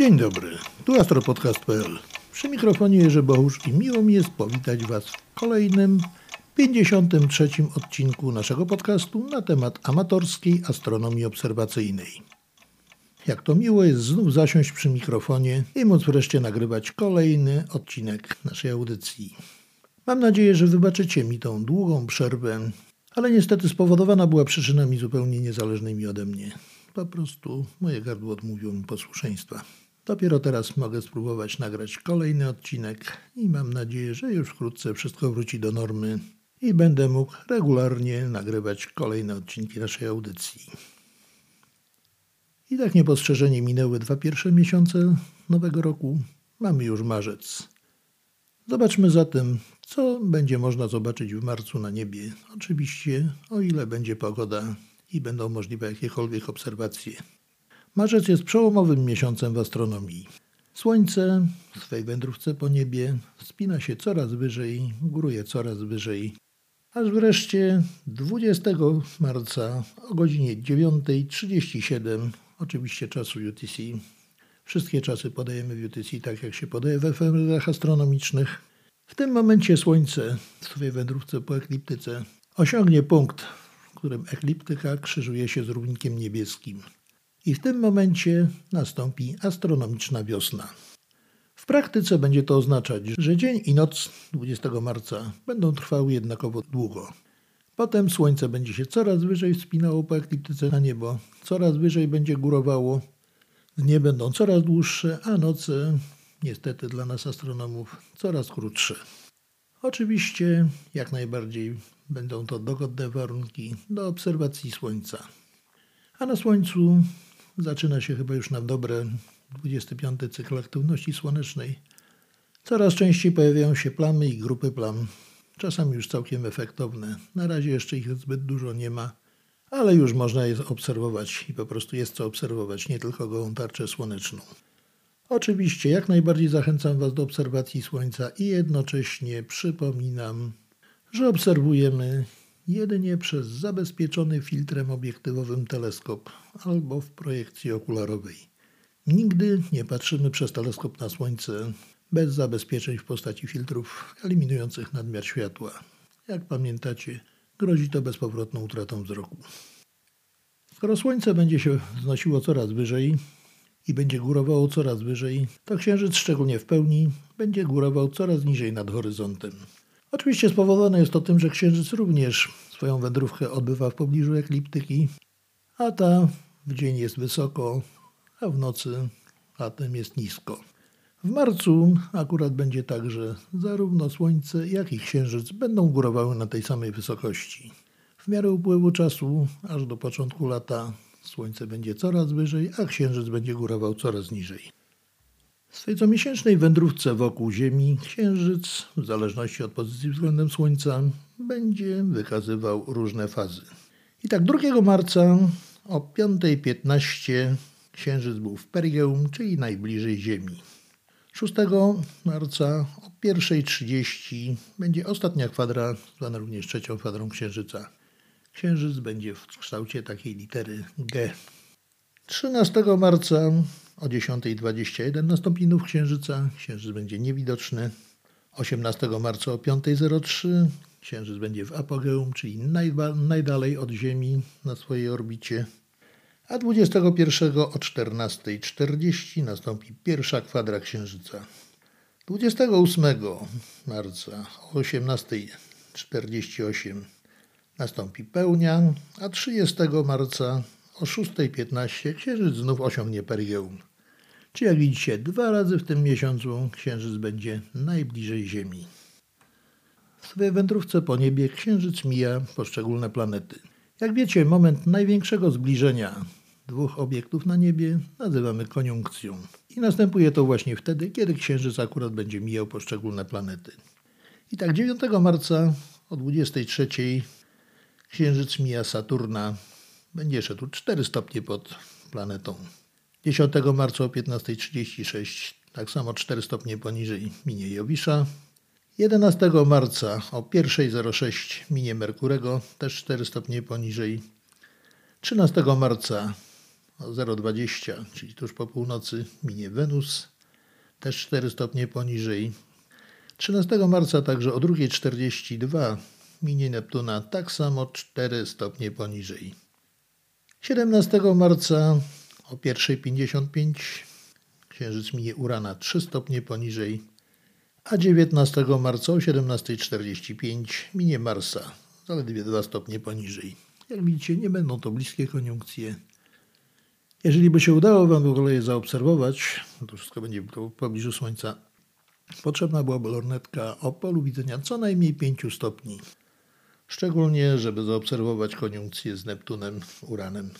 Dzień dobry, tu astropodcast.pl. Przy mikrofonie Jerzy Bohusz i miło mi jest powitać Was w kolejnym 53. odcinku naszego podcastu na temat amatorskiej astronomii obserwacyjnej. Jak to miło jest znów zasiąść przy mikrofonie i móc wreszcie nagrywać kolejny odcinek naszej audycji. Mam nadzieję, że wybaczycie mi tą długą przerwę, ale niestety spowodowana była przyczynami zupełnie niezależnymi ode mnie. Po prostu moje gardło odmówiło mi posłuszeństwa. Dopiero teraz mogę spróbować nagrać kolejny odcinek i mam nadzieję, że już wkrótce wszystko wróci do normy i będę mógł regularnie nagrywać kolejne odcinki naszej audycji. I tak niepostrzeżenie minęły dwa pierwsze miesiące nowego roku. Mamy już marzec. Zobaczmy zatem, co będzie można zobaczyć w marcu na niebie. Oczywiście, o ile będzie pogoda i będą możliwe jakiekolwiek obserwacje. Marzec jest przełomowym miesiącem w astronomii. Słońce w swej wędrówce po niebie wspina się coraz wyżej, góruje coraz wyżej, aż wreszcie 20 marca o godzinie 9.37, oczywiście czasu UTC, wszystkie czasy podajemy w UTC tak jak się podaje w efemerach astronomicznych, w tym momencie Słońce w swojej wędrówce po ekliptyce osiągnie punkt, w którym ekliptyka krzyżuje się z równikiem niebieskim. I w tym momencie nastąpi astronomiczna wiosna. W praktyce będzie to oznaczać, że dzień i noc 20 marca będą trwały jednakowo długo. Potem Słońce będzie się coraz wyżej wspinało po ekliptyce na niebo, coraz wyżej będzie górowało, dnie będą coraz dłuższe, a noce, niestety dla nas astronomów, coraz krótsze. Oczywiście, jak najbardziej będą to dogodne warunki do obserwacji Słońca. A na Słońcu zaczyna się chyba już na dobre 25 cykl aktywności słonecznej. Coraz częściej pojawiają się plamy i grupy plam, czasami już całkiem efektowne. Na razie jeszcze ich zbyt dużo nie ma, ale już można je obserwować i po prostu jest co obserwować, nie tylko gołą tarczę słoneczną. Oczywiście jak najbardziej zachęcam Was do obserwacji Słońca i jednocześnie przypominam, że obserwujemy jedynie przez zabezpieczony filtrem obiektywowym teleskop albo w projekcji okularowej. Nigdy nie patrzymy przez teleskop na Słońce bez zabezpieczeń w postaci filtrów eliminujących nadmiar światła. Jak pamiętacie, grozi to bezpowrotną utratą wzroku. Skoro Słońce będzie się wznosiło coraz wyżej i będzie górowało coraz wyżej, to Księżyc, szczególnie w pełni, będzie górował coraz niżej nad horyzontem. Oczywiście spowodowane jest to tym, że Księżyc również swoją wędrówkę odbywa w pobliżu ekliptyki, a ta w dzień jest wysoko, a w nocy atem jest nisko. W marcu akurat będzie tak, że zarówno Słońce, jak i Księżyc będą górowały na tej samej wysokości. W miarę upływu czasu, aż do początku lata, Słońce będzie coraz wyżej, a Księżyc będzie górował coraz niżej. W swej comiesięcznej wędrówce wokół Ziemi Księżyc, w zależności od pozycji względem Słońca, będzie wykazywał różne fazy. I tak 2 marca o 5.15 Księżyc był w Perigeum, czyli najbliżej Ziemi. 6 marca o 1.30 będzie ostatnia kwadra, zwana również trzecią kwadrą Księżyca. Księżyc będzie w kształcie takiej litery G. 13 marca o 10.21 nastąpi nów Księżyca. Księżyc będzie niewidoczny. 18 marca o 5.03 Księżyc będzie w apogeum, czyli najdalej od Ziemi na swojej orbicie. A 21 o 14.40 nastąpi pierwsza kwadra Księżyca. 28 marca o 18.48 nastąpi pełnia, a 30 marca o 6.15 Księżyc znów osiągnie perigeum. Czy jak widzicie, dwa razy w tym miesiącu Księżyc będzie najbliżej Ziemi. W swojej wędrówce po niebie Księżyc mija poszczególne planety. Jak wiecie, moment największego zbliżenia dwóch obiektów na niebie nazywamy koniunkcją. I następuje to właśnie wtedy, kiedy Księżyc akurat będzie mijał poszczególne planety. I tak 9 marca o 23 Księżyc mija Saturna. Będzie szedł 4 stopnie pod planetą. 10 marca o 15.36 tak samo 4 stopnie poniżej minie Jowisza. 11 marca o 1.06 minie Merkurego, też 4 stopnie poniżej. 13 marca o 0,20, czyli tuż po północy, minie Wenus, też 4 stopnie poniżej. 13 marca także o 2.42 minie Neptuna, tak samo 4 stopnie poniżej. 17 marca o 1.55 Księżyc minie Urana 3 stopnie poniżej, a 19 marca o 17.45 minie Marsa zaledwie 2 stopnie poniżej. Jak widzicie, nie będą to bliskie koniunkcje. Jeżeli by się udało Wam w ogóle je zaobserwować, to wszystko będzie w pobliżu Słońca, potrzebna byłaby lornetka o polu widzenia co najmniej 5 stopni. Szczególnie, żeby zaobserwować koniunkcję z Neptunem, Uranem.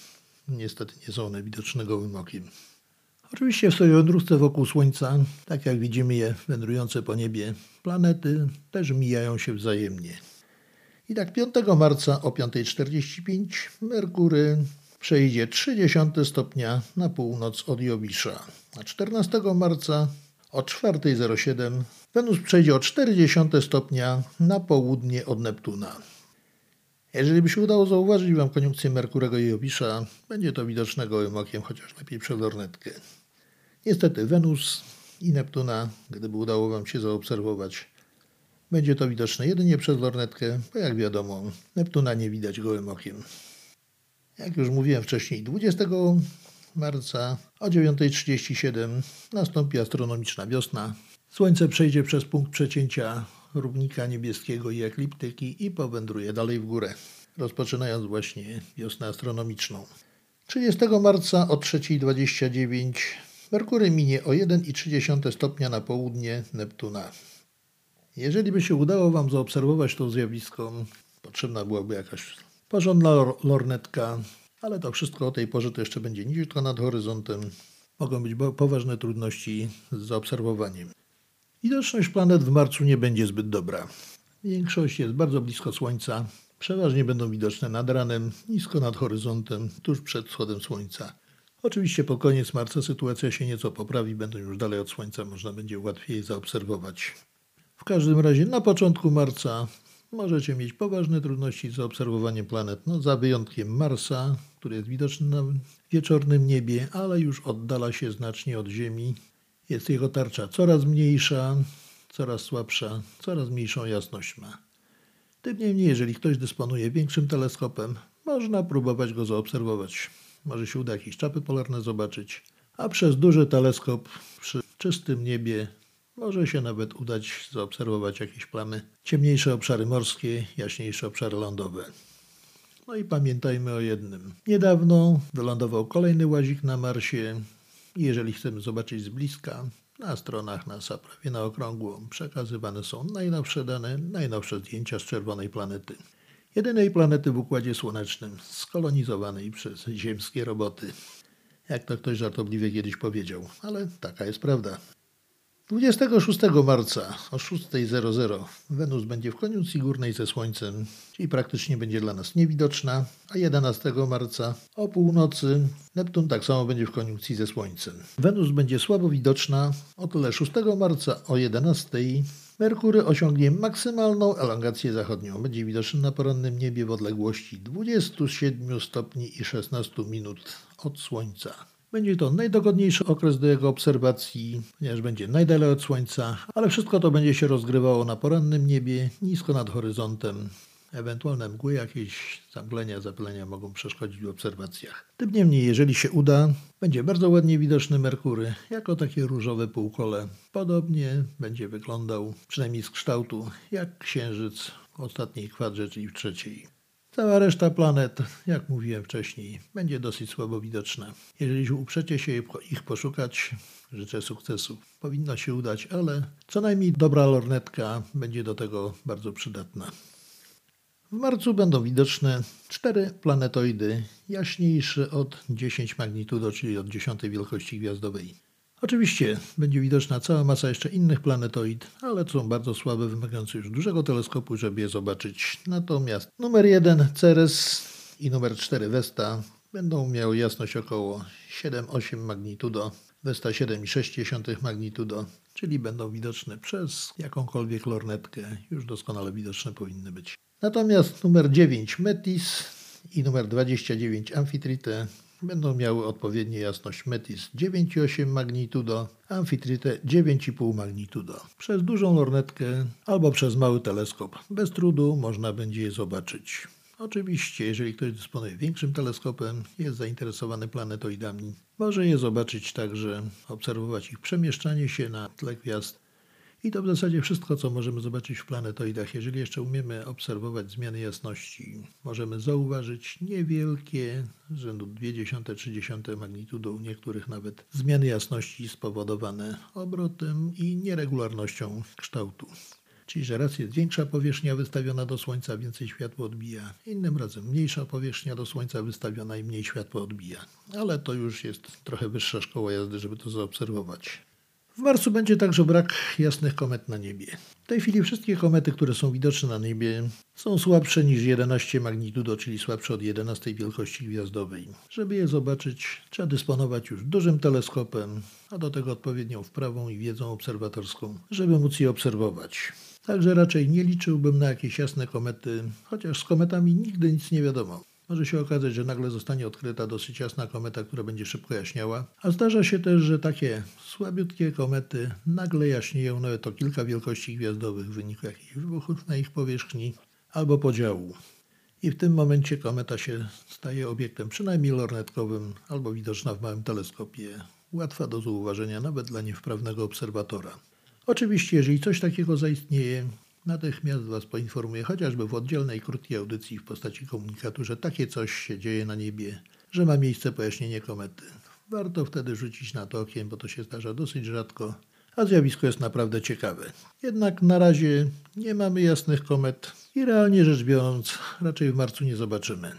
Niestety nie są one widoczne gołym okiem. Oczywiście w swojej wędrówce wokół Słońca, tak jak widzimy je wędrujące po niebie, planety też mijają się wzajemnie. I tak 5 marca o 5.45 Merkury przejdzie 30 stopnia na północ od Jowisza, a 14 marca o 4.07 Wenus przejdzie o 40 stopnia na południe od Neptuna. Jeżeli by się udało zauważyć Wam koniunkcję Merkurego i Jowisza, będzie to widoczne gołym okiem, chociaż lepiej przez lornetkę. Niestety Wenus i Neptuna, gdyby udało Wam się zaobserwować, będzie to widoczne jedynie przez lornetkę, bo jak wiadomo, Neptuna nie widać gołym okiem. Jak już mówiłem wcześniej, 20 marca o 9.37 nastąpi astronomiczna wiosna. Słońce przejdzie przez punkt przecięcia równika niebieskiego i ekliptyki i powędruje dalej w górę, rozpoczynając właśnie wiosnę astronomiczną. 30 marca o 3.29 Merkury minie o 1,3 stopnia na południe Neptuna. Jeżeli by się udało Wam zaobserwować to zjawisko, potrzebna byłaby jakaś porządna lornetka, ale to wszystko o tej porze to jeszcze będzie niziutko nad horyzontem. Mogą być poważne trudności z zaobserwowaniem. Widoczność planet w marcu nie będzie zbyt dobra. Większość jest bardzo blisko Słońca. Przeważnie będą widoczne nad ranem, nisko nad horyzontem, tuż przed wschodem Słońca. Oczywiście po koniec marca sytuacja się nieco poprawi, będą już dalej od Słońca, można będzie łatwiej zaobserwować. W każdym razie na początku marca możecie mieć poważne trudności z zaobserwowaniem planet, no za wyjątkiem Marsa, który jest widoczny na wieczornym niebie, ale już oddala się znacznie od Ziemi. Jest jego tarcza coraz mniejsza, coraz słabsza, coraz mniejszą jasność ma. Tym niemniej, jeżeli ktoś dysponuje większym teleskopem, można próbować go zaobserwować. Może się uda jakieś czapy polarne zobaczyć, a przez duży teleskop przy czystym niebie może się nawet udać zaobserwować jakieś plamy, ciemniejsze obszary morskie, jaśniejsze obszary lądowe. No i pamiętajmy o jednym. Niedawno wylądował kolejny łazik na Marsie. Jeżeli chcemy zobaczyć z bliska, na stronach NASA prawie na okrągło przekazywane są najnowsze dane, najnowsze zdjęcia z czerwonej planety. Jedynej planety w Układzie Słonecznym, skolonizowanej przez ziemskie roboty. Jak to ktoś żartobliwie kiedyś powiedział, ale taka jest prawda. 26 marca o 6.00 Wenus będzie w koniunkcji górnej ze Słońcem, czyli praktycznie będzie dla nas niewidoczna, a 11 marca o północy Neptun tak samo będzie w koniunkcji ze Słońcem. Wenus będzie słabo widoczna, o tyle 6 marca o 11.00 Merkury osiągnie maksymalną elongację zachodnią. Będzie widoczny na porannym niebie w odległości 27 stopni i 16 minut od Słońca. Będzie to najdogodniejszy okres do jego obserwacji, ponieważ będzie najdalej od Słońca, ale wszystko to będzie się rozgrywało na porannym niebie, nisko nad horyzontem. Ewentualne mgły, jakieś zamglenia, zapylenia mogą przeszkodzić w obserwacjach. Tym niemniej, jeżeli się uda, będzie bardzo ładnie widoczny Merkury, jako takie różowe półkole. Podobnie będzie wyglądał, przynajmniej z kształtu, jak Księżyc ostatniej kwadrze, czyli w trzeciej. Cała reszta planet, jak mówiłem wcześniej, będzie dosyć słabo widoczna. Jeżeli uprzecie się ich poszukać, życzę sukcesu. Powinno się udać, ale co najmniej dobra lornetka będzie do tego bardzo przydatna. W marcu będą widoczne cztery planetoidy jaśniejsze od 10 magnitudo, czyli od 10 wielkości gwiazdowej. Oczywiście będzie widoczna cała masa jeszcze innych planetoid, ale to są bardzo słabe, wymagające już dużego teleskopu, żeby je zobaczyć. Natomiast numer 1 Ceres i numer 4 Vesta będą miały jasność około 7-8 magnitudo, Vesta 7,6 magnitudo, czyli będą widoczne przez jakąkolwiek lornetkę, już doskonale widoczne powinny być. Natomiast numer 9 Metis i numer 29 Amphitrite będą miały odpowiednie jasność Metis 9,8 magnitudo, Amphitrite 9,5 magnitudo. Przez dużą lornetkę albo przez mały teleskop bez trudu można będzie je zobaczyć. Oczywiście, jeżeli ktoś dysponuje większym teleskopem, jest zainteresowany planetoidami, może je zobaczyć także, obserwować ich przemieszczanie się na tle gwiazd. I to w zasadzie wszystko, co możemy zobaczyć w planetoidach. Jeżeli jeszcze umiemy obserwować zmiany jasności, możemy zauważyć niewielkie, rzędu 0,2-0,3 magnitudo, u niektórych nawet zmiany jasności spowodowane obrotem i nieregularnością kształtu. Czyli, że raz jest większa powierzchnia wystawiona do Słońca, więcej światła odbija, innym razem mniejsza powierzchnia do Słońca wystawiona i mniej światła odbija. Ale to już jest trochę wyższa szkoła jazdy, żeby to zaobserwować. W marcu będzie także brak jasnych komet na niebie. W tej chwili wszystkie komety, które są widoczne na niebie, są słabsze niż 11 magnitudo, czyli słabsze od 11 wielkości gwiazdowej. Żeby je zobaczyć, trzeba dysponować już dużym teleskopem, a do tego odpowiednią wprawą i wiedzą obserwatorską, żeby móc je obserwować. Także raczej nie liczyłbym na jakieś jasne komety, chociaż z kometami nigdy nic nie wiadomo. Może się okazać, że nagle zostanie odkryta dosyć jasna kometa, która będzie szybko jaśniała, a zdarza się też, że takie słabiutkie komety nagle jaśnieją nawet o kilka wielkości gwiazdowych w wyniku jakichś wybuchów na ich powierzchni albo podziału. I w tym momencie kometa się staje obiektem przynajmniej lornetkowym albo widoczna w małym teleskopie, łatwa do zauważenia nawet dla niewprawnego obserwatora. Oczywiście, jeżeli coś takiego zaistnieje, natychmiast Was poinformuję, chociażby w oddzielnej, krótkiej audycji w postaci komunikatu, że takie coś się dzieje na niebie, że ma miejsce pojaśnienie komety. Warto wtedy rzucić na to okiem, bo to się zdarza dosyć rzadko, a zjawisko jest naprawdę ciekawe. Jednak na razie nie mamy jasnych komet i realnie rzecz biorąc, raczej w marcu nie zobaczymy.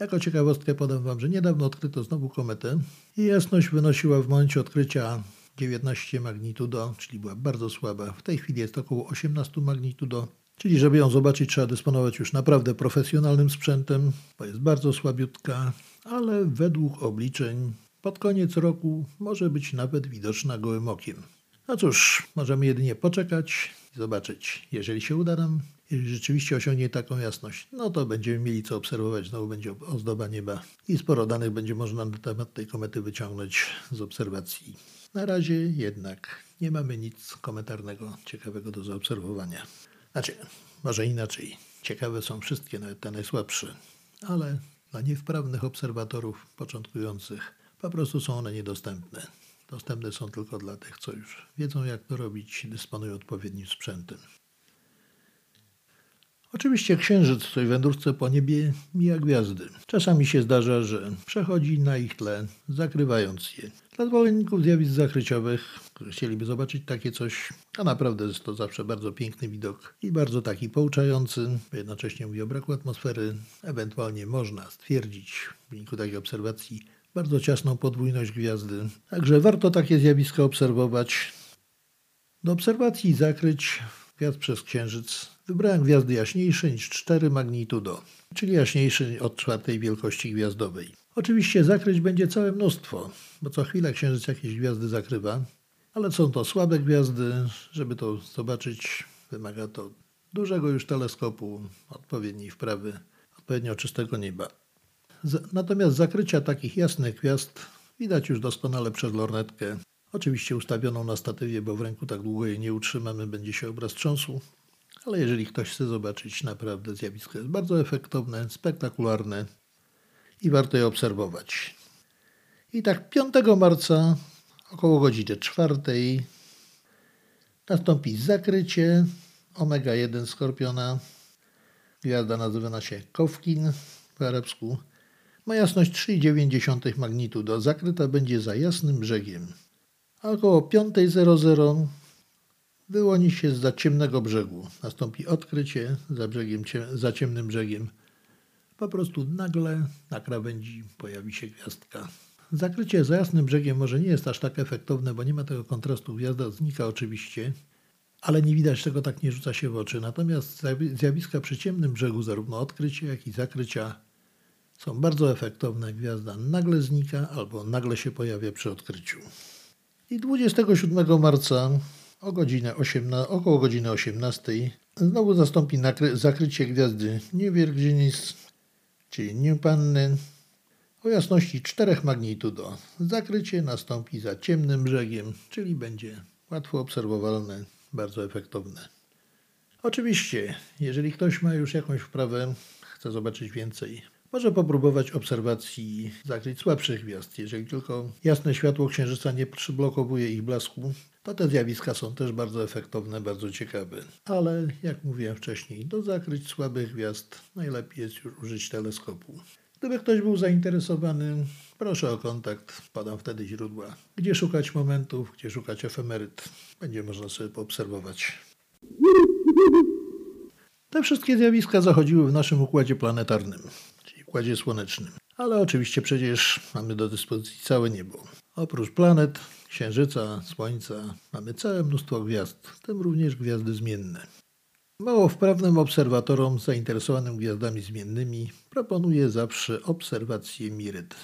Jako ciekawostkę podam Wam, że niedawno odkryto znowu kometę i jasność wynosiła w momencie odkrycia 19 magnitudo, czyli była bardzo słaba. W tej chwili jest około 18 magnitudo, czyli żeby ją zobaczyć trzeba dysponować już naprawdę profesjonalnym sprzętem, bo jest bardzo słabiutka, ale według obliczeń pod koniec roku może być nawet widoczna gołym okiem. No cóż, możemy jedynie poczekać i zobaczyć. Jeżeli się uda nam, jeżeli rzeczywiście osiągnie taką jasność, no to będziemy mieli co obserwować, znowu będzie ozdoba nieba i sporo danych będzie można na temat tej komety wyciągnąć z obserwacji. Na razie jednak nie mamy nic komentarnego ciekawego do zaobserwowania. Znaczy, może inaczej. Ciekawe są wszystkie, nawet te najsłabsze, ale dla niewprawnych obserwatorów początkujących po prostu są one niedostępne. Dostępne są tylko dla tych, co już wiedzą, jak to robić, dysponują odpowiednim sprzętem. Oczywiście księżyc w tej wędrówce po niebie mija gwiazdy. Czasami się zdarza, że przechodzi na ich tle, zakrywając je. Dla zwolenników zjawisk zakryciowych, którzy chcieliby zobaczyć takie coś, a naprawdę jest to zawsze bardzo piękny widok i bardzo taki pouczający, bo jednocześnie mówi o braku atmosfery. Ewentualnie można stwierdzić w wyniku takiej obserwacji bardzo ciasną podwójność gwiazdy. Także warto takie zjawiska obserwować. Do obserwacji zakryć gwiazd przez księżyc wybrałem gwiazdy jaśniejsze niż 4 magnitudo, czyli jaśniejsze od czwartej wielkości gwiazdowej. Oczywiście zakryć będzie całe mnóstwo, bo co chwilę księżyc jakieś gwiazdy zakrywa, ale są to słabe gwiazdy. Żeby to zobaczyć, wymaga to dużego już teleskopu, odpowiedniej wprawy, odpowiednio czystego nieba. Natomiast zakrycia takich jasnych gwiazd widać już doskonale przez lornetkę. Oczywiście ustawioną na statywie, bo w ręku tak długo jej nie utrzymamy, będzie się obraz trząsł. Ale jeżeli ktoś chce zobaczyć, naprawdę zjawisko jest bardzo efektowne, spektakularne i warto je obserwować. I tak 5 marca około godziny 4 nastąpi zakrycie omega 1 Skorpiona. Gwiazda nazywa się Kowkin w arabsku. Ma jasność 3,9 magnitudo. Zakryta będzie za jasnym brzegiem. A około 5.00 wyłoni się z za ciemnego brzegu. Nastąpi odkrycie za, brzegiem, za ciemnym brzegiem. Po prostu nagle na krawędzi pojawi się gwiazdka. Zakrycie za jasnym brzegiem może nie jest aż tak efektowne, bo nie ma tego kontrastu. Gwiazda znika oczywiście, ale nie widać tego, tak nie rzuca się w oczy. Natomiast zjawiska przy ciemnym brzegu, zarówno odkrycia, jak i zakrycia, są bardzo efektowne. Gwiazda nagle znika albo nagle się pojawia przy odkryciu. I 27 marca o godzinę 18, około godziny 18 znowu zastąpi zakrycie gwiazdy New Virginis, czyli New Panny O jasności 4 magnitudo zakrycie nastąpi za ciemnym brzegiem, czyli będzie łatwo obserwowalne, bardzo efektowne. Oczywiście, jeżeli ktoś ma już jakąś wprawę, chce zobaczyć więcej, może popróbować obserwacji zakryć słabszych gwiazd. Jeżeli tylko jasne światło księżyca nie przyblokowuje ich blasku, to te zjawiska są też bardzo efektowne, bardzo ciekawe. Ale jak mówiłem wcześniej, do zakryć słabych gwiazd najlepiej jest już użyć teleskopu. Gdyby ktoś był zainteresowany, proszę o kontakt, podam wtedy źródła. Gdzie szukać momentów, gdzie szukać efemeryt, będzie można sobie poobserwować. Te wszystkie zjawiska zachodziły w naszym układzie planetarnym, czyli układzie słonecznym. Ale oczywiście przecież mamy do dyspozycji całe niebo. Oprócz planet, księżyca, słońca mamy całe mnóstwo gwiazd, w tym również gwiazdy zmienne. Mało wprawnym obserwatorom zainteresowanym gwiazdami zmiennymi proponuję zawsze obserwację Miryt.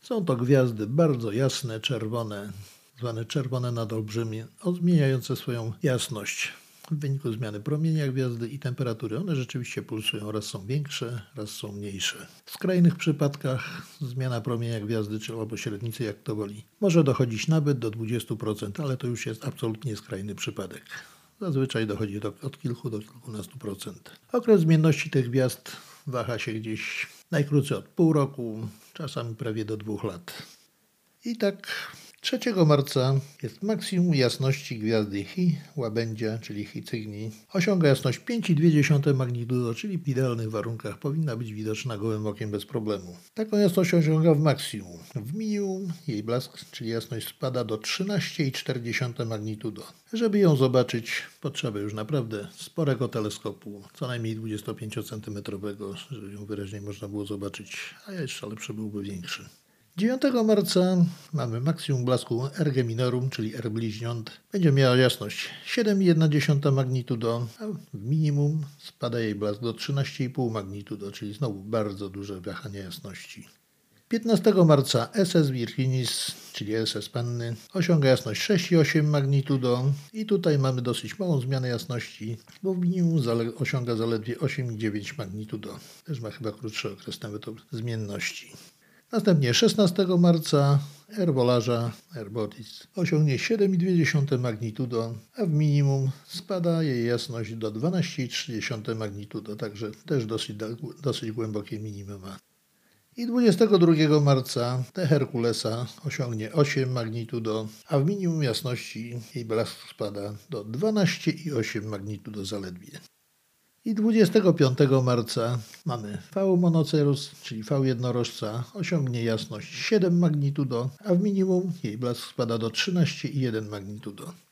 Są to gwiazdy bardzo jasne, czerwone, zwane czerwone nadolbrzymie, zmieniające swoją jasność w wyniku zmiany promienia gwiazdy i temperatury. One rzeczywiście pulsują, raz są większe, raz są mniejsze. W skrajnych przypadkach zmiana promienia gwiazdy, czy albo średnicy, jak to woli, może dochodzić nawet do 20%, ale to już jest absolutnie skrajny przypadek. Zazwyczaj dochodzi do, od kilku do kilkunastu procent. Okres zmienności tych gwiazd waha się gdzieś najkrócej od pół roku, czasami prawie do dwóch lat. I tak 3 marca jest maksimum jasności gwiazdy Chi, łabędzia, czyli Chi Cygni. Osiąga jasność 5,2 magnitudo, czyli w idealnych warunkach powinna być widoczna gołym okiem bez problemu. Taką jasność osiąga w maksimum. W minimum jej blask, czyli jasność spada do 13,4 magnitudo. Żeby ją zobaczyć, potrzeba już naprawdę sporego teleskopu, co najmniej 25 cm, żeby ją wyraźnie można było zobaczyć, a jeszcze lepszy byłby większy. 9 marca mamy maksimum blasku minorum, czyli R bliźniąt. Będzie miała jasność 7,1 magnitudo, a w minimum spada jej blask do 13,5 magnitudo, czyli znowu bardzo duże wahanie jasności. 15 marca SS Virginis, czyli SS Panny, osiąga jasność 6,8 magnitudo i tutaj mamy dosyć małą zmianę jasności, bo w minimum zale osiąga zaledwie 8,9 magnitudo. Też ma chyba krótszy okres nawet zmienności. Następnie 16 marca Erwolarza Erbotis osiągnie 7,2 magnitudo, a w minimum spada jej jasność do 12,3 magnitudo, także też dosyć, dosyć głębokie minimum ma. I 22 marca te Herkulesa osiągnie 8 magnitudo, a w minimum jasności jej blask spada do 12,8 magnitudo zaledwie. I 25 marca mamy V monocerus, czyli V jednorożca, osiągnie jasność 7 magnitudo, a w minimum jej blask spada do 13,1 magnitudo.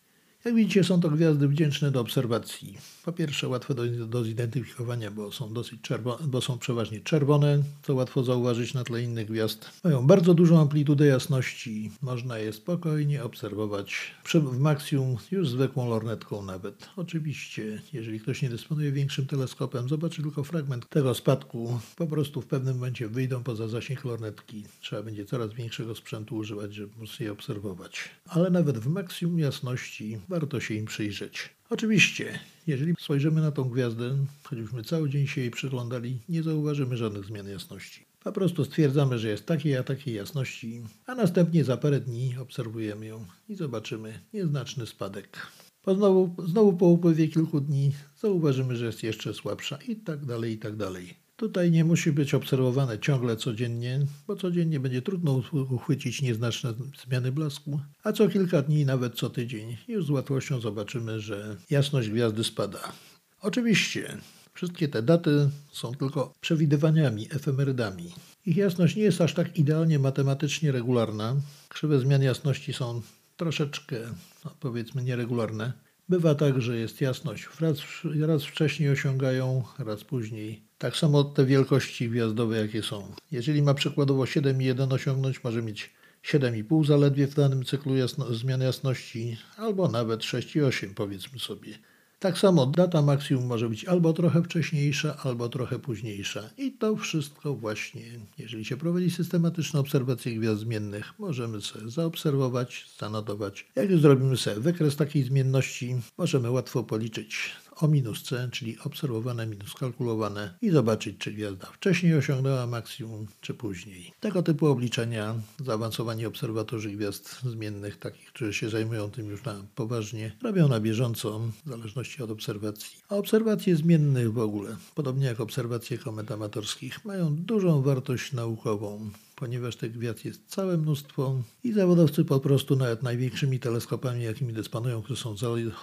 Jak widzicie, są to gwiazdy wdzięczne do obserwacji. Po pierwsze, łatwe do, do zidentyfikowania, bo są dosyć czerwone, bo są przeważnie czerwone, co łatwo zauważyć na tle innych gwiazd. Mają bardzo dużą amplitudę jasności. Można je spokojnie obserwować w maksimum już zwykłą lornetką nawet. Oczywiście, jeżeli ktoś nie dysponuje większym teleskopem, zobaczy tylko fragment tego spadku. Po prostu w pewnym momencie wyjdą poza zasięg lornetki. Trzeba będzie coraz większego sprzętu używać, żeby móc je obserwować. Ale nawet w maksimum jasności warto się im przyjrzeć. Oczywiście, jeżeli spojrzymy na tą gwiazdę, choćbyśmy cały dzień się jej przyglądali, nie zauważymy żadnych zmian jasności. Po prostu stwierdzamy, że jest takiej a takiej jasności, a następnie za parę dni obserwujemy ją i zobaczymy nieznaczny spadek. Po znowu, znowu po upływie kilku dni zauważymy, że jest jeszcze słabsza i tak dalej, i tak dalej. Tutaj nie musi być obserwowane ciągle codziennie, bo codziennie będzie trudno uchwycić nieznaczne zmiany blasku, a co kilka dni, nawet co tydzień, już z łatwością zobaczymy, że jasność gwiazdy spada. Oczywiście, wszystkie te daty są tylko przewidywaniami, efemerydami. Ich jasność nie jest aż tak idealnie matematycznie regularna. Krzywe zmian jasności są troszeczkę, no powiedzmy, nieregularne. Bywa tak, że jest jasność. Raz, raz wcześniej osiągają, raz później. Tak samo te wielkości gwiazdowe, jakie są. Jeżeli ma przykładowo 7,1 osiągnąć, może mieć 7,5 zaledwie w danym cyklu jasno, zmian jasności, albo nawet 6,8 powiedzmy sobie. Tak samo data maksimum może być albo trochę wcześniejsza, albo trochę późniejsza. I to wszystko właśnie, jeżeli się prowadzi systematyczne obserwacje gwiazd zmiennych, możemy sobie zaobserwować, zanotować. Jak już zrobimy sobie wykres takiej zmienności, możemy łatwo policzyć o minus C, czyli obserwowane minus kalkulowane i zobaczyć, czy gwiazda wcześniej osiągnęła maksimum, czy później. Tego typu obliczenia zaawansowani obserwatorzy gwiazd zmiennych, takich, którzy się zajmują tym już na poważnie, robią na bieżąco, w zależności od obserwacji. A obserwacje zmiennych w ogóle, podobnie jak obserwacje komet amatorskich, mają dużą wartość naukową ponieważ tych gwiazd jest całe mnóstwo i zawodowcy po prostu nawet największymi teleskopami, jakimi dysponują, które są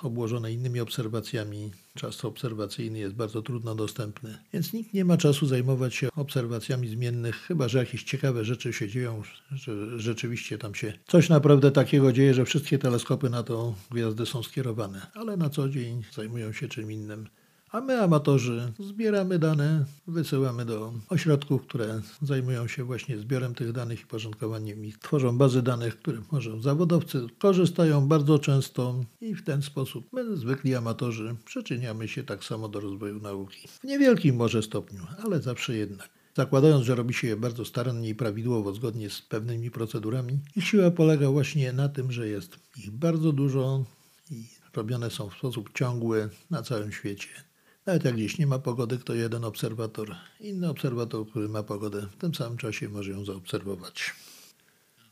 obłożone innymi obserwacjami, czas obserwacyjny jest bardzo trudno dostępny, więc nikt nie ma czasu zajmować się obserwacjami zmiennych, chyba że jakieś ciekawe rzeczy się dzieją, że rzeczywiście tam się coś naprawdę takiego dzieje, że wszystkie teleskopy na tą gwiazdę są skierowane, ale na co dzień zajmują się czym innym. A my, amatorzy, zbieramy dane, wysyłamy do ośrodków, które zajmują się właśnie zbiorem tych danych i porządkowaniem ich. Tworzą bazy danych, które może zawodowcy korzystają bardzo często i w ten sposób my, zwykli amatorzy, przyczyniamy się tak samo do rozwoju nauki. W niewielkim może stopniu, ale zawsze jednak. Zakładając, że robi się je bardzo starannie i prawidłowo, zgodnie z pewnymi procedurami, ich siła polega właśnie na tym, że jest ich bardzo dużo i robione są w sposób ciągły na całym świecie. Nawet jak gdzieś nie ma pogody, to jeden obserwator, inny obserwator, który ma pogodę, w tym samym czasie może ją zaobserwować.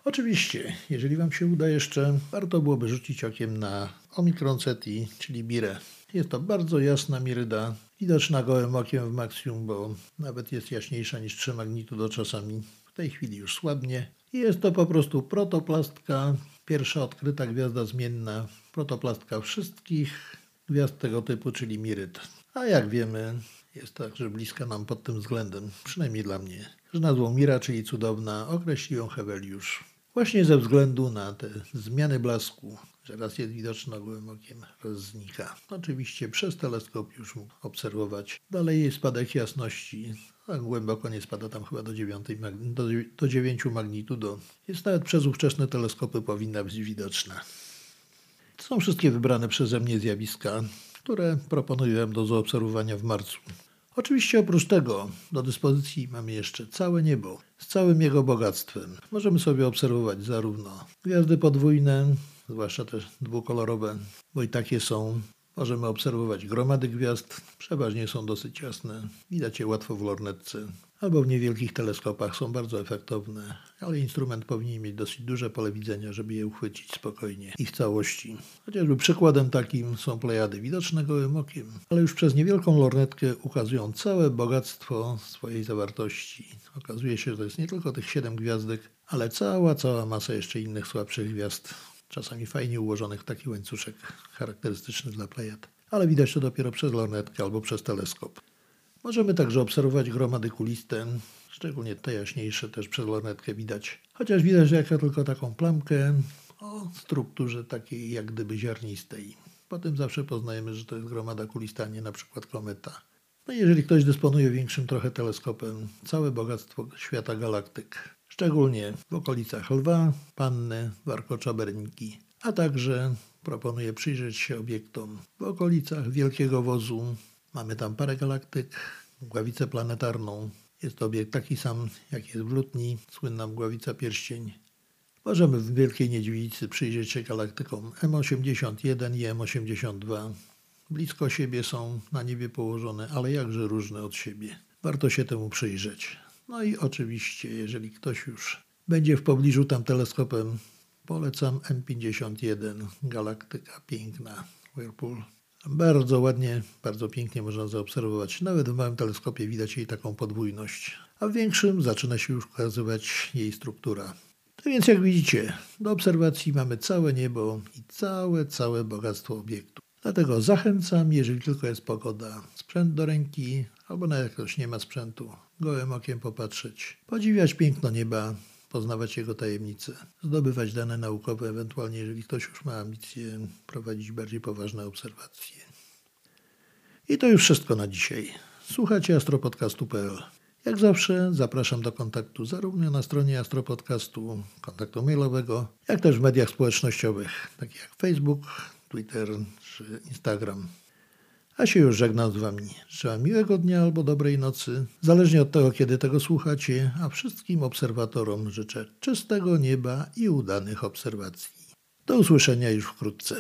Oczywiście, jeżeli Wam się uda jeszcze, warto byłoby rzucić okiem na Omicron Ceti, czyli Birę. Jest to bardzo jasna miryda, widoczna gołym okiem w maksimum, bo nawet jest jaśniejsza niż 3 magnitudo czasami. W tej chwili już słabnie. Jest to po prostu protoplastka, pierwsza odkryta gwiazda zmienna, protoplastka wszystkich gwiazd tego typu, czyli Miryt. A jak wiemy, jest także bliska nam pod tym względem, przynajmniej dla mnie, że nazwą Mira, czyli cudowna, określił ją Heweliusz. Właśnie ze względu na te zmiany blasku, że raz jest widoczna gołym okiem, raz znika. Oczywiście przez teleskop już mógł obserwować. Dalej jest spadek jasności, tak głęboko nie spada tam chyba do, 9, do, do 9 magnitudo. Jest nawet przez ówczesne teleskopy powinna być widoczna. To są wszystkie wybrane przeze mnie zjawiska, które proponuję do zaobserwowania w marcu. Oczywiście oprócz tego do dyspozycji mamy jeszcze całe niebo z całym jego bogactwem. Możemy sobie obserwować zarówno gwiazdy podwójne, zwłaszcza też dwukolorowe, bo i takie są. Możemy obserwować gromady gwiazd, przeważnie są dosyć jasne, widać je łatwo w lornetce albo w niewielkich teleskopach są bardzo efektowne, ale instrument powinien mieć dosyć duże pole widzenia, żeby je uchwycić spokojnie i w całości. Chociażby przykładem takim są plejady widoczne gołym okiem, ale już przez niewielką lornetkę ukazują całe bogactwo swojej zawartości. Okazuje się, że to jest nie tylko tych siedem gwiazdek, ale cała, cała masa jeszcze innych słabszych gwiazd, czasami fajnie ułożonych w taki łańcuszek charakterystyczny dla plejad. Ale widać to dopiero przez lornetkę albo przez teleskop. Możemy także obserwować gromady kuliste, szczególnie te jaśniejsze też przez lornetkę widać. Chociaż widać jak tylko taką plamkę o strukturze takiej jak gdyby ziarnistej. Potem zawsze poznajemy, że to jest gromada kulista, nie na przykład kometa. No jeżeli ktoś dysponuje większym trochę teleskopem, całe bogactwo świata galaktyk, szczególnie w okolicach Lwa, Panny, Warkocza, Berniki, a także proponuję przyjrzeć się obiektom w okolicach Wielkiego Wozu, Mamy tam parę galaktyk, mgławicę planetarną. Jest to obiekt taki sam, jak jest w Lutni, słynna mgławica pierścień. Możemy w Wielkiej Niedźwiedzicy przyjrzeć się galaktykom M81 i M82. Blisko siebie są na niebie położone, ale jakże różne od siebie. Warto się temu przyjrzeć. No i oczywiście, jeżeli ktoś już będzie w pobliżu tam teleskopem, polecam M51, galaktyka piękna, Whirlpool. Bardzo ładnie, bardzo pięknie można zaobserwować. Nawet w małym teleskopie widać jej taką podwójność, a w większym zaczyna się już ukazywać jej struktura. To więc jak widzicie, do obserwacji mamy całe niebo i całe, całe bogactwo obiektu. Dlatego zachęcam, jeżeli tylko jest pogoda, sprzęt do ręki, albo nawet jak ktoś nie ma sprzętu, gołym okiem popatrzeć, podziwiać piękno nieba, poznawać jego tajemnice, zdobywać dane naukowe, ewentualnie jeżeli ktoś już ma ambicje prowadzić bardziej poważne obserwacje. I to już wszystko na dzisiaj. Słuchajcie astropodcastu.pl. Jak zawsze zapraszam do kontaktu zarówno na stronie Astropodcastu, kontaktu mailowego, jak też w mediach społecznościowych, takich jak Facebook, Twitter czy Instagram. A się już żegnam z Wami. Życzę miłego dnia albo dobrej nocy, zależnie od tego, kiedy tego słuchacie, a wszystkim obserwatorom życzę czystego nieba i udanych obserwacji. Do usłyszenia już wkrótce.